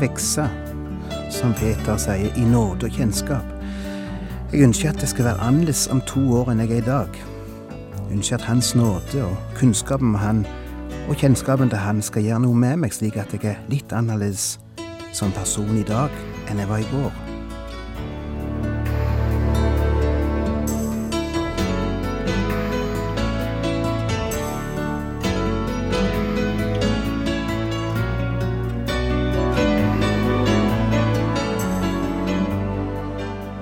vokse, som Peter sier, i nåde og kjennskap. Jeg ønsker at det skal være annerledes om to år enn jeg er i dag. Jeg ønsker at Hans nåde og kunnskapen om Han og kjennskapen til Han skal gjøre noe med meg, slik at jeg er litt annerledes som person i dag enn jeg var i går.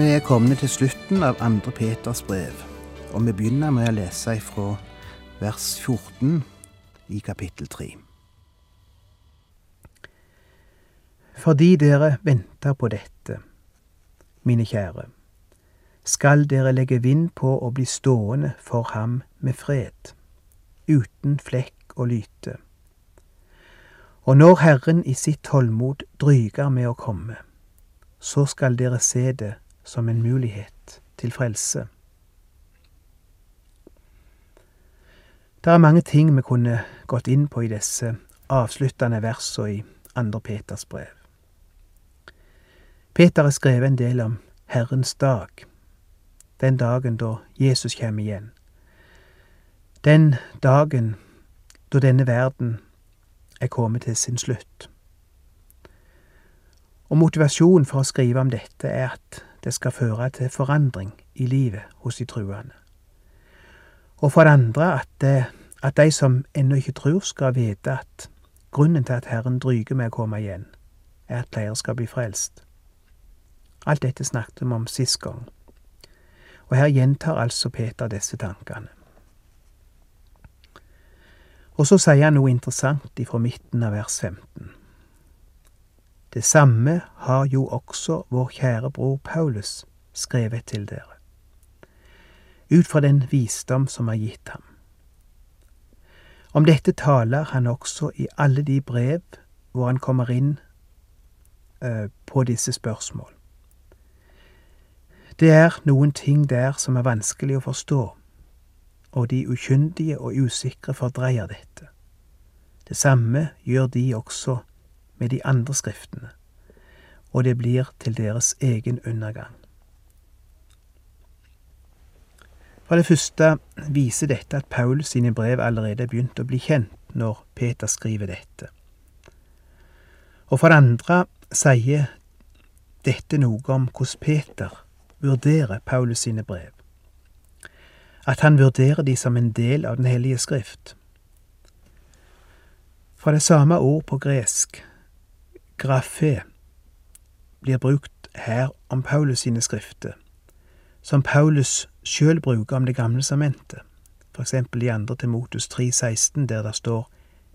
Vi er kommet til slutten av 2. Peters brev, og vi begynner med å lese fra vers 14 i kapittel 3. Fordi dere venter på dette, mine kjære, skal dere legge vind på å bli stående for ham med fred, uten flekk og lyte. Og når Herren i sitt tålmod dryger med å komme, så skal dere se det som en mulighet til frelse. Det er mange ting vi kunne gått inn på i disse avsluttende versene i andre Peters brev. Peter har skrevet en del om Herrens dag, den dagen da Jesus kommer igjen. Den dagen da denne verden er kommet til sin slutt. Og motivasjonen for å skrive om dette er at det skal føre til forandring i livet hos de truende. Og for det andre at, det, at de som ennå ikke tror, skal vite at grunnen til at Herren dryger med å komme igjen, er at flere skal bli frelst. Alt dette snakket vi om sist gang, og her gjentar altså Peter disse tankene. Og så sier han noe interessant ifra midten av vers 15. Det samme har jo også vår kjære bror Paulus skrevet til dere, ut fra den visdom som er gitt ham. Om dette taler han også i alle de brev hvor han kommer inn uh, på disse spørsmål. Det er noen ting der som er vanskelig å forstå, og de ukyndige og usikre fordreier dette. Det samme gjør de også med de andre skriftene, og det blir til deres egen undergang. For det første viser dette at Paul sine brev allerede er begynt å bli kjent når Peter skriver dette. Og for det andre sier dette noe om hvordan Peter vurderer Paulus sine brev. At han vurderer de som en del av Den hellige skrift. Fra det samme ord på gresk grafé blir brukt her om Paulus sine skrifter, som Paulus sjøl bruker om Det gamle samentet, eksempel i andre Timotus 3,16, der det står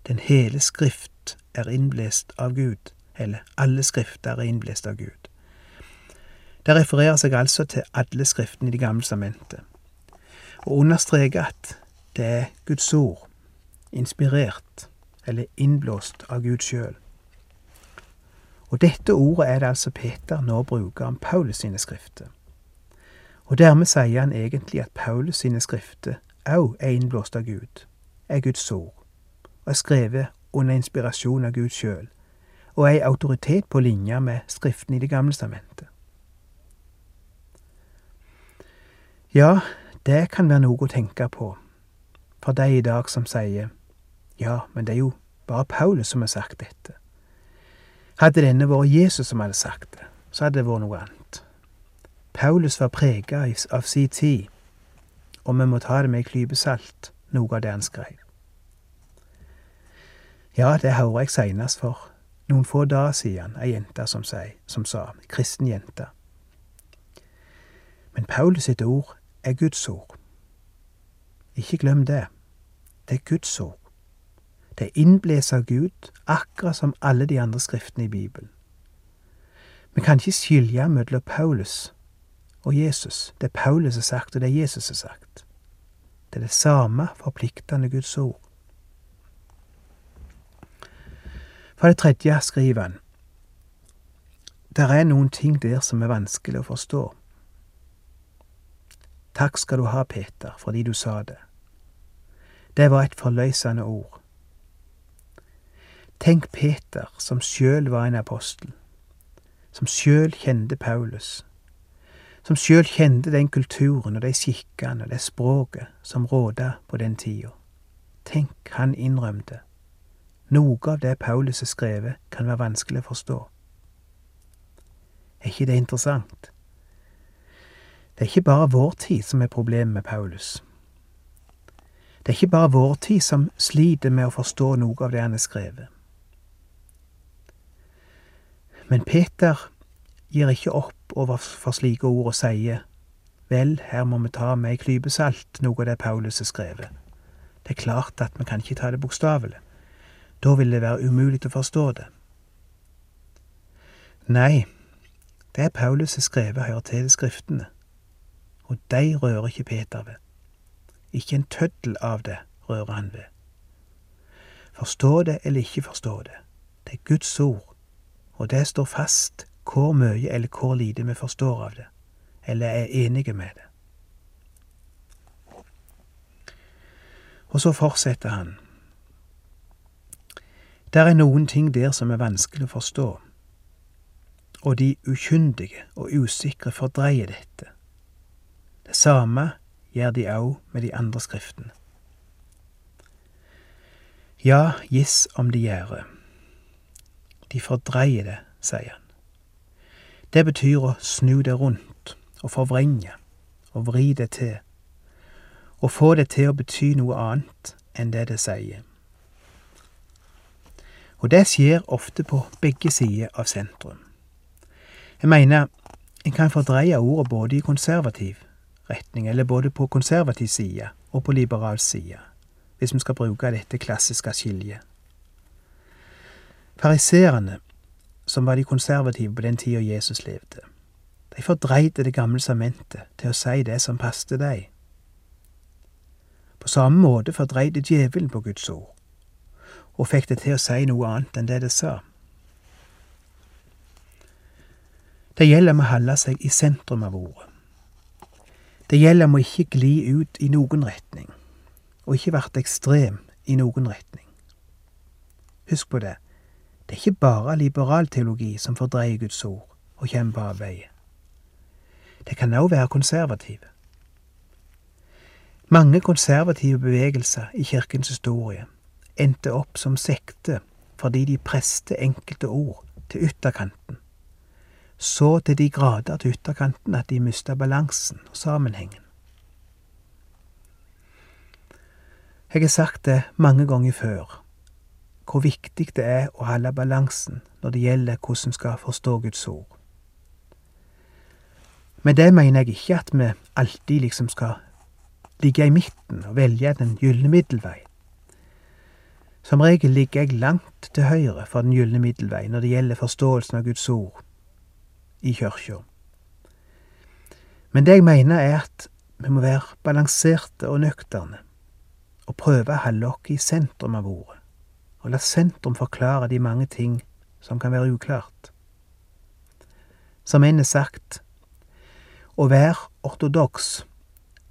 Den hele skrift er innblest av Gud, eller alle skrifter er innblest av Gud. Det refererer seg altså til alle skriftene i Det gamle samentet, og understreker at det er Guds ord, inspirert eller innblåst av Gud sjøl. Og dette ordet er det altså Peter nå bruker om Paulus sine skrifter. Og dermed sier han egentlig at Paulus sine skrifter òg er innblåst av Gud, er Guds ord, og er skrevet under inspirasjon av Gud sjøl, og er ei autoritet på linje med Skriften i Det gamle stamentet. Ja, det kan være noe å tenke på for de i dag som sier ja, men det er jo bare Paulus som har sagt dette. Hadde denne vært Jesus som hadde sagt det, så hadde det vært noe annet. Paulus var prega av si tid, og vi må ta det med ei klype salt, noe av det han skrev. Ja, det hører jeg seinest for noen få dager siden, ei jente som, som sa, kristen jente. Men Paulus sitt ord er Guds ord. Ikke glem det. Det er Guds ord. Det er innblåst av Gud, akkurat som alle de andre skriftene i Bibelen. Vi kan ikke skille mellom Paulus og Jesus. Det Paulus har sagt, og det Jesus har sagt. Det er det samme forpliktende Guds ord. For det tredje skriver han der er noen ting der som er vanskelig å forstå. Takk skal du ha, Peter, fordi du sa det. Det var et forløsende ord. Tenk Peter, som sjøl var en apostel, som sjøl kjente Paulus, som sjøl kjente den kulturen og de skikkene og det språket som råda på den tida. Tenk, han innrømte. Noe av det Paulus har skrevet, kan være vanskelig å forstå. Er ikke det interessant? Det er ikke bare vår tid som er problemet med Paulus. Det er ikke bare vår tid som sliter med å forstå noe av det han har skrevet. Men Peter gir ikke opp overfor slike ord og sier vel, her må vi ta med ei klype salt noe av det Paulus har skrevet. Det er klart at vi kan ikke ta det bokstavelig. Da vil det være umulig å forstå det. Nei, det Paulus har skrevet, hører til i Skriftene, og de rører ikke Peter ved. Ikke en tøddel av det rører han ved. Forstå det eller ikke forstå det, det er Guds ord, og det står fast hvor mye eller hvor lite vi forstår av det, eller er enige med det. Og så fortsetter han. Der er noen ting der som er vanskelig å forstå og de ukyndige og usikre fordreier dette. Det samme gjør de òg med de andre skriftene. Ja, giss om de gjør det. De fordreier det, sier han. Det betyr å snu det rundt og forvrenge og vri det til, og få det til å bety noe annet enn det det sier. Og det skjer ofte på begge sider av sentrum. Jeg mener, en kan fordreie ordet både i konservativ retning, eller både på konservativ side og på liberal side, hvis vi skal bruke dette klassiske skiljet. Fariseerne, som var de konservative på den tida Jesus levde, de fordreide Det gamle samentet til å si det som passte dem. På samme måte fordreide djevelen på Guds ord, og fikk det til å si noe annet enn det det sa. Det gjelder om å holde seg i sentrum av ordet. Det gjelder om å ikke gli ut i noen retning, og ikke bli ekstrem i noen retning. Husk på det, det er ikke bare liberal teologi som fordreier Guds ord og kommer på avveie. Det kan også være konservative. Mange konservative bevegelser i kirkens historie endte opp som sekte fordi de preste enkelte ord til ytterkanten så til de grader til ytterkanten at de mista balansen og sammenhengen. Jeg har sagt det mange ganger før, hvor viktig det er å holde balansen når det gjelder hvordan vi skal forstå Guds ord. Med det mener jeg ikke at vi alltid liksom skal ligge i midten og velge den gylne middelvei. Som regel ligger jeg langt til høyre for den gylne middelvei når det gjelder forståelsen av Guds ord, i kirka. Men det jeg mener, er at vi må være balanserte og nøkterne, og prøve å holde oss i sentrum av ordet, og la sentrum forklare de mange ting som kan være uklart. Som en er sagt, å være ortodoks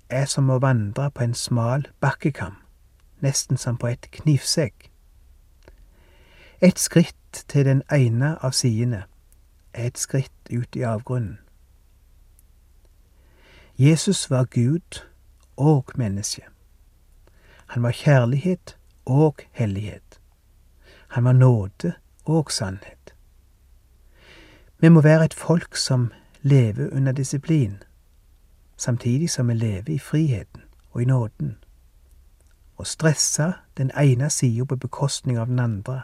er som å vandre på en smal bakkekam, nesten som på et knivsegg. Et skritt til den ene av sidene er et skritt ut i avgrunnen. Jesus var Gud og menneske. Han var kjærlighet og hellighet. Han var nåde og sannhet. Vi må være et folk som lever under disiplin, samtidig som vi lever i friheten og i nåden. Å stresse den ene sida på bekostning av den andre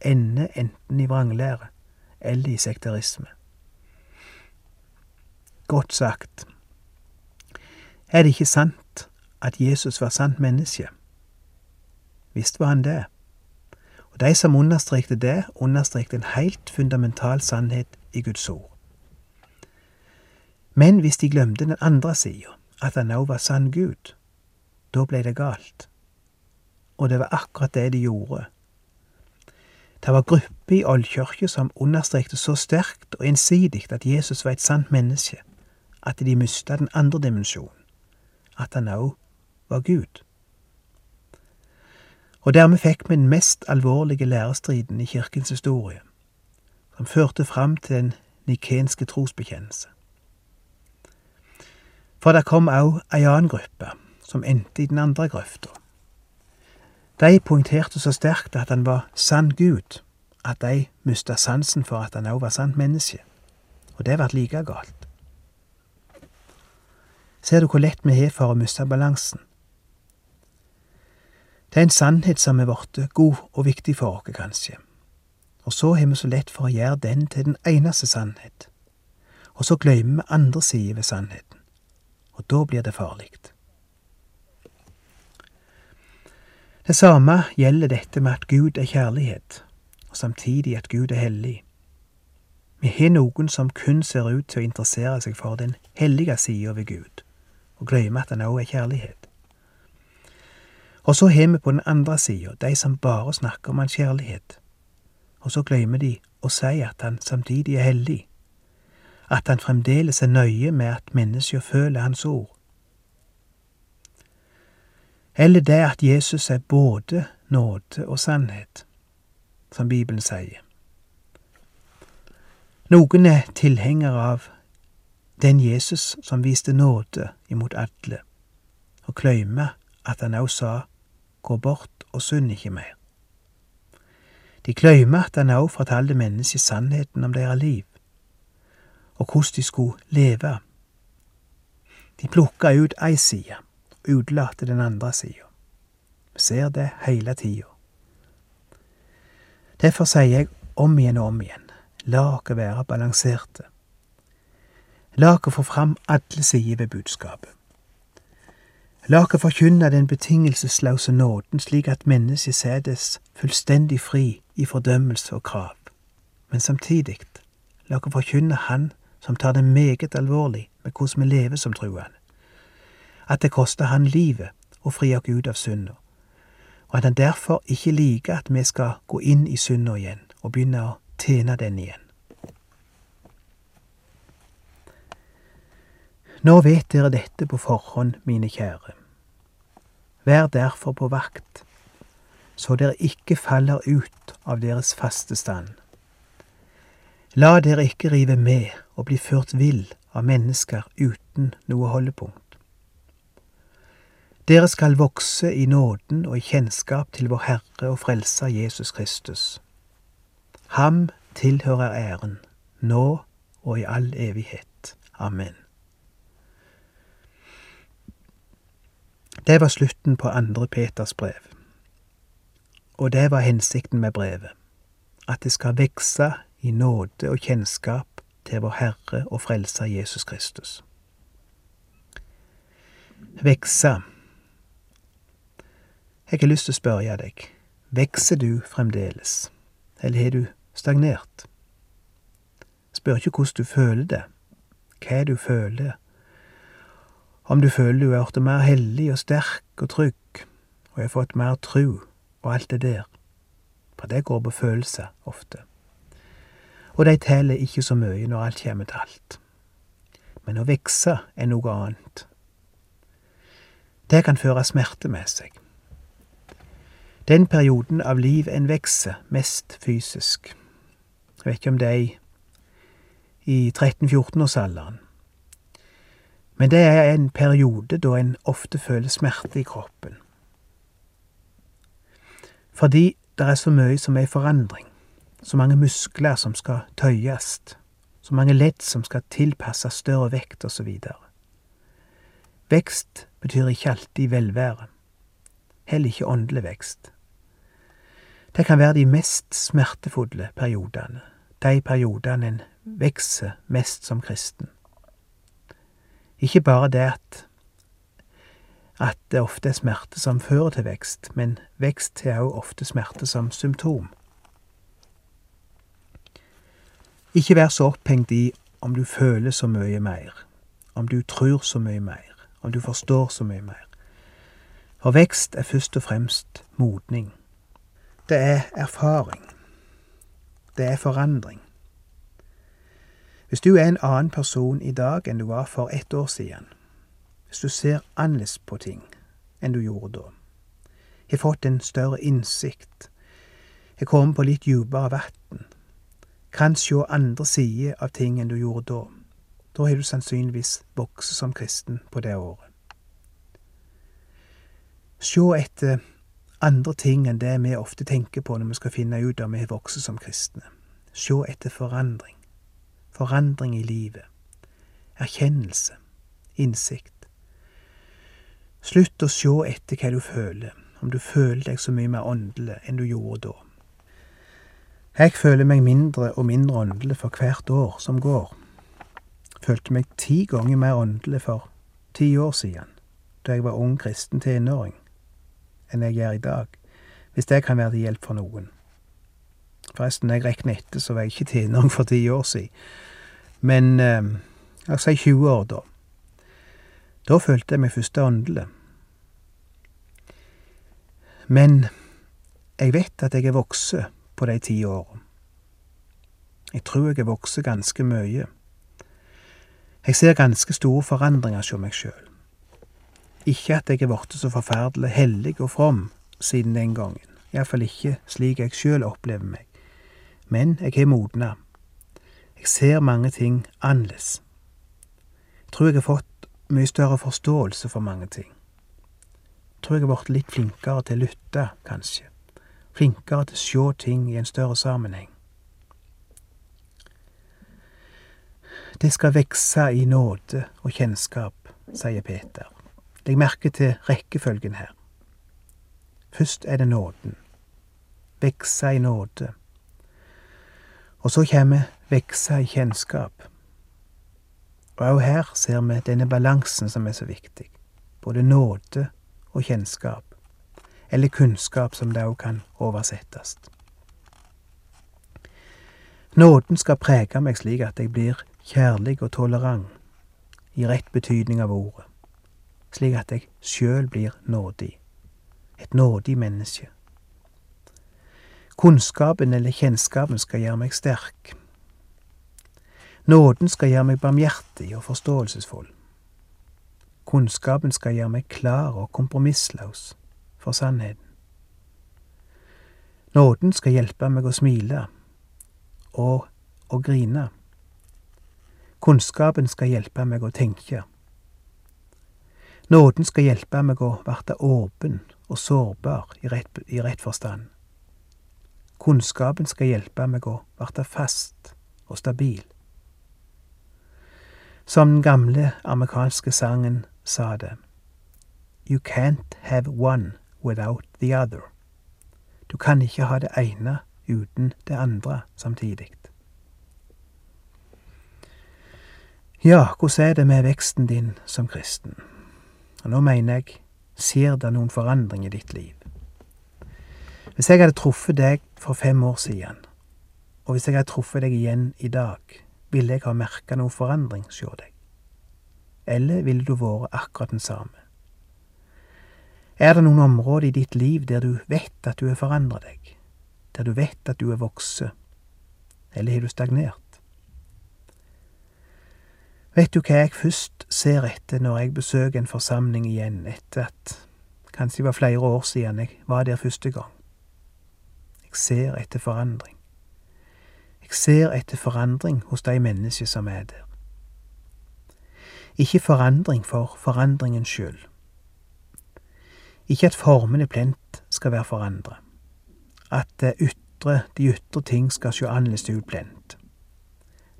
ender enten i vranglære eller i sekterisme. Godt sagt. Er det ikke sant at Jesus var sant menneske? Visst var han det. De som understrekte det, understrekte en helt fundamental sannhet i Guds ord. Men hvis de glemte den andre sida, at han òg var sann Gud, da ble det galt. Og det var akkurat det de gjorde. Det var grupper i oldkirka som understrekte så sterkt og ensidig at Jesus var et sant menneske, at de mista den andre dimensjonen, at han òg var Gud. Og dermed fikk vi den mest alvorlige lærestriden i kirkens historie, som førte fram til den nikenske trosbekjennelse. For det kom òg ei annen gruppe, som endte i den andre grøfta. De poengterte så sterkt at han var sann Gud, at de mista sansen for at han òg var sant menneske. Og det ble like galt. Ser du hvor lett vi har for å miste balansen? Det er en sannhet som er blitt god og viktig for oss, kanskje. Og så har vi så lett for å gjøre den til den eneste sannhet. Og så glemmer vi andre sider ved sannheten. Og da blir det farlig. Det samme gjelder dette med at Gud er kjærlighet, og samtidig at Gud er hellig. Vi har noen som kun ser ut til å interessere seg for den hellige sida ved Gud, og glemmer at han òg er kjærlighet. Og så har vi på den andre sida de som bare snakker om hans kjærlighet, og så glemmer de å si at han samtidig er hellig, at han fremdeles er nøye med at mennesker føler hans ord, eller det at Jesus er både nåde og sannhet, som Bibelen sier. Noen er tilhengere av den Jesus som viste nåde imot alle, og glemmer at han også sa gå bort og synd ikke mer. De glemmer at han også fortalte mennesket sannheten om deres liv, og hvordan de skulle leve. De plukka ut ei side utelate den andre sida. Vi ser det hele tida. Derfor sier jeg om igjen og om igjen, la oss være balanserte. La oss få fram alle sider ved budskapet. La oss forkynne den betingelsesløse nåden slik at mennesket settes fullstendig fri i fordømmelse og krav, men samtidig la oss forkynne Han som tar det meget alvorlig med hvordan vi lever som truende at det koster han livet å fri oss ut av synda, og at han derfor ikke liker at vi skal gå inn i synda igjen og begynne å tjene den igjen. Nå vet dere dette på forhånd, mine kjære. Vær derfor på vakt, så dere ikke faller ut av deres faste stand. La dere ikke rive med og bli ført vill av mennesker uten noe holdepunkt. Dere skal vokse i nåden og i kjennskap til vår Herre og Frelser Jesus Kristus. Ham tilhører æren, nå og i all evighet. Amen. Det var slutten på andre Peters brev, og det var hensikten med brevet, at det skal vekse i nåde og kjennskap til vår Herre og Frelser Jesus Kristus. Vekse jeg har lyst til å spørre deg, vokser du fremdeles, eller har du stagnert? Spør ikke hvordan du føler det, hva du føler, om du føler du er blitt mer hellig og sterk og trygg, og har fått mer tru og alt det der, for det går på følelser ofte. Og de teller ikke så mye når alt kommer til alt. Men å vokse er noe annet. Det kan føre smerte med seg. Den perioden av liv en vokser mest fysisk. Jeg vet ikke om det er i, i 13-14-årsalderen. Men det er en periode da en ofte føler smerte i kroppen. Fordi det er så mye som er i forandring. Så mange muskler som skal tøyes. Så mange ledd som skal tilpasse større vekt, osv. Vekst betyr ikke alltid velvære. Heller ikke åndelig vekst. Det kan være de mest smertefulle periodene, de periodene en vokser mest som kristen. Ikke bare det at, at det ofte er smerte som fører til vekst, men vekst er også ofte smerte som symptom. Ikke vær så opphengt i om du føler så mye mer, om du tror så mye mer, om du forstår så mye mer. For vekst er først og fremst modning. Det er erfaring. Det er forandring. Hvis du er en annen person i dag enn du var for ett år siden, hvis du ser annerledes på ting enn du gjorde da, har fått en større innsikt, har kommet på litt dypere vann, kan se andre sider av ting enn du gjorde da, da har du sannsynligvis vokst som kristen på det året. Se etter andre ting enn det vi ofte tenker på når vi skal finne ut om vi har vokst som kristne. Se etter forandring forandring i livet, erkjennelse, innsikt. Slutt å sjå etter hva du føler, om du føler deg så mye mer åndelig enn du gjorde da. Jeg føler meg mindre og mindre åndelig for hvert år som går. Følte meg ti ganger mer åndelig for ti år siden, da jeg var ung kristen tenåring, enn jeg er i dag, hvis det kan være til hjelp for noen. Forresten, når jeg regner etter, så var jeg ikke tenåring for ti år siden. Men eh, oss si 20 år, da. Da følte jeg meg først åndelig. Men jeg vet at jeg er vokst på de ti åra. Jeg tror jeg er vokst ganske mye. Jeg ser ganske store forandringer hos meg sjøl. Ikke at jeg er blitt så forferdelig hellig og from siden den gangen, iallfall ikke slik jeg sjøl opplever meg, men jeg har modna. Jeg ser mange ting annerledes. Jeg tror jeg har fått mye større forståelse for mange ting. Jeg tror jeg har blitt litt flinkere til å lytte, kanskje. Flinkere til å se ting i en større sammenheng. Det skal vekse i nåde og kjennskap, sier Peter. Legg merke til rekkefølgen her. Først er det nåden. Vekse i nåde. Og så kommer vekse i kjennskap. Og òg her ser vi denne balansen som er så viktig. Både nåde og kjennskap. Eller kunnskap, som det òg kan oversettes. Nåden skal prege meg slik at jeg blir kjærlig og tolerant, i rett betydning av ordet, slik at jeg sjøl blir nådig, et nådig menneske. Kunnskapen eller kjennskapen skal gjøre meg sterk. Nåden skal gjøre meg barmhjertig og forståelsesfull. Kunnskapen skal gjøre meg klar og kompromissløs for sannheten. Nåden skal hjelpe meg å smile og å grine. Kunnskapen skal hjelpe meg å tenke. Nåden skal hjelpe meg å verte åpen og sårbar i rett, i rett forstand. Kunnskapen skal hjelpe meg å verte fast og stabil. Som den gamle amerikanske sangen sa det, You can't have one without the other. Du kan ikke ha det ene uten det andre samtidig. Ja, hvordan er det med veksten din som kristen? Og nå mener jeg, ser det noen forandring i ditt liv? Hvis jeg hadde truffet deg for fem år siden, og hvis jeg hadde truffet deg igjen i dag, ville jeg ha merka noe forandring sjå deg? Eller ville du vært akkurat den samme? Er det noen områder i ditt liv der du vet at du har forandra deg, der du vet at du er vokst, eller har du stagnert? Vet du hva jeg først ser etter når jeg besøker en forsamling igjen etter at kanskje det var flere år siden jeg var der første gang? Jeg ser etter forandring. Jeg ser etter forandring hos de mennesker som er der. Ikke forandring for forandringens skyld. Ikke at formene plent skal være forandret. At ytre, de ytre ting skal sjå annerledes ut plent.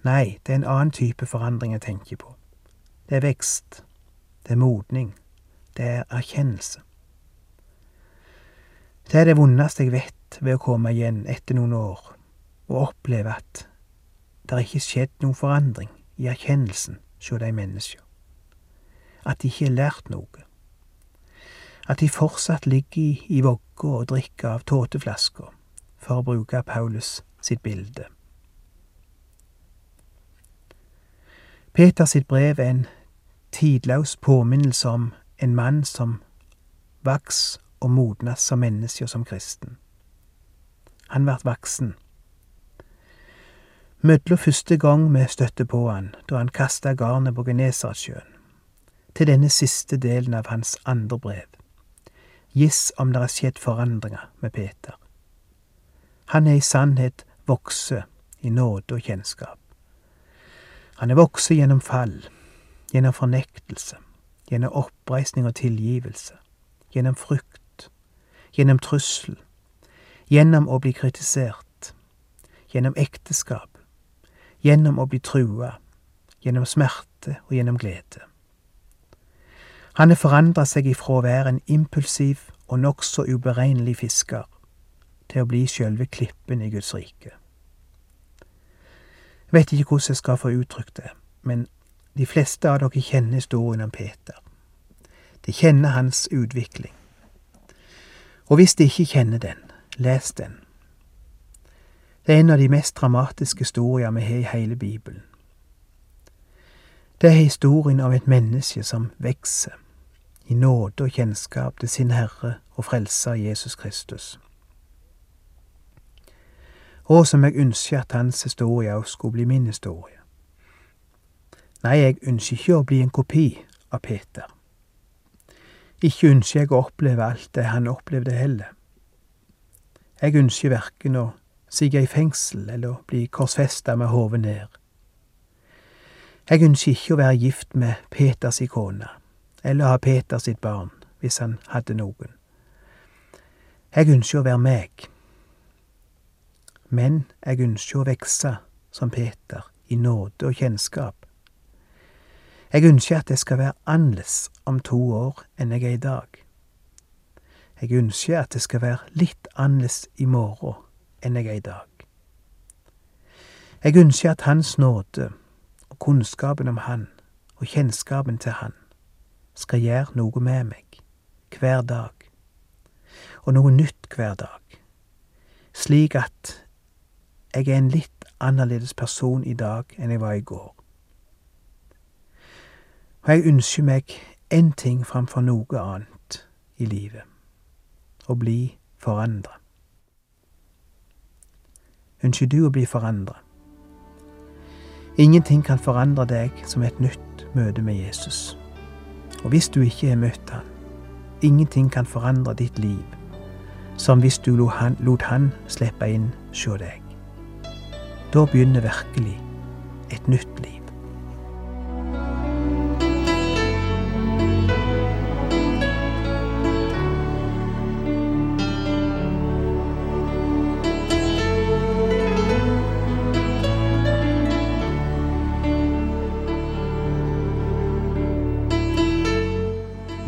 Nei, det er en annen type forandring jeg tenker på. Det er vekst. Det er modning. Det er erkjennelse. Det er det vondeste jeg vet ved å komme igjen etter noen år og oppleve at det ikke skjedd noen forandring i erkjennelsen hos de menneskene at de ikke har lært noe. At de fortsatt ligger i, i vogga og drikker av tåteflasker, for å bruke Paulus sitt bilde. Peters sitt brev er en tidløs påminnelse om en mann som vaks og modnes som menneske og som kristen. Han vart vaksen. Mødla første gang vi støtte på han, da han kasta garnet på Genesaretsjøen, til denne siste delen av hans andre brev. Giss om det har skjedd forandringer med Peter. Han er i sannhet vokse i nåde og kjennskap. Han er vokse gjennom fall, gjennom fornektelse, gjennom oppreisning og tilgivelse, gjennom frykt, gjennom trussel, gjennom å bli kritisert, gjennom ekteskap, gjennom å bli trua, gjennom smerte og gjennom glede. Han har forandra seg ifra å være en impulsiv og nokså uberegnelig fisker til å bli sjølve klippen i Guds rike. Jeg vet ikke hvordan jeg skal få uttrykt det, men de fleste av dere kjenner historien om Peter. De kjenner hans utvikling. Og hvis de ikke kjenner den, les den. Det er en av de mest dramatiske historier vi har i hele Bibelen. Det er historien av et menneske som vokser i nåde og kjennskap til sin Herre og Frelser Jesus Kristus. Og som jeg ønsker at hans historie også skulle bli min historie. Nei, jeg ønsker ikke å bli en kopi av Peter. Ikke ønsker jeg å oppleve alt det han opplevde heller. Jeg ønsker verken å sigge i fengsel eller bli korsfesta med hodet ned. Jeg ønsker ikke å være gift med Peters kone, eller ha Peters sitt barn, hvis han hadde noen. Jeg ønsker å være meg. Men jeg ønsker å vokse som Peter, i nåde og kjennskap. Jeg ønsker at jeg skal være annerledes om to år enn jeg er i dag. Jeg ønsker at det skal være litt annerledes i morgen enn jeg er i dag. Jeg ønsker at Hans nåde og kunnskapen om Han og kjennskapen til Han skal gjøre noe med meg hver dag, og noe nytt hver dag, slik at jeg er en litt annerledes person i dag enn jeg var i går. Og jeg ønsker meg én ting framfor noe annet i livet å bli forandra. Ønsker du å bli forandra? Ingenting kan forandre deg som et nytt møte med Jesus. Og hvis du ikke har møtt han, ingenting kan forandre ditt liv som hvis du lot han, lot han slippe inn hos deg. Da begynner virkelig et nytt liv.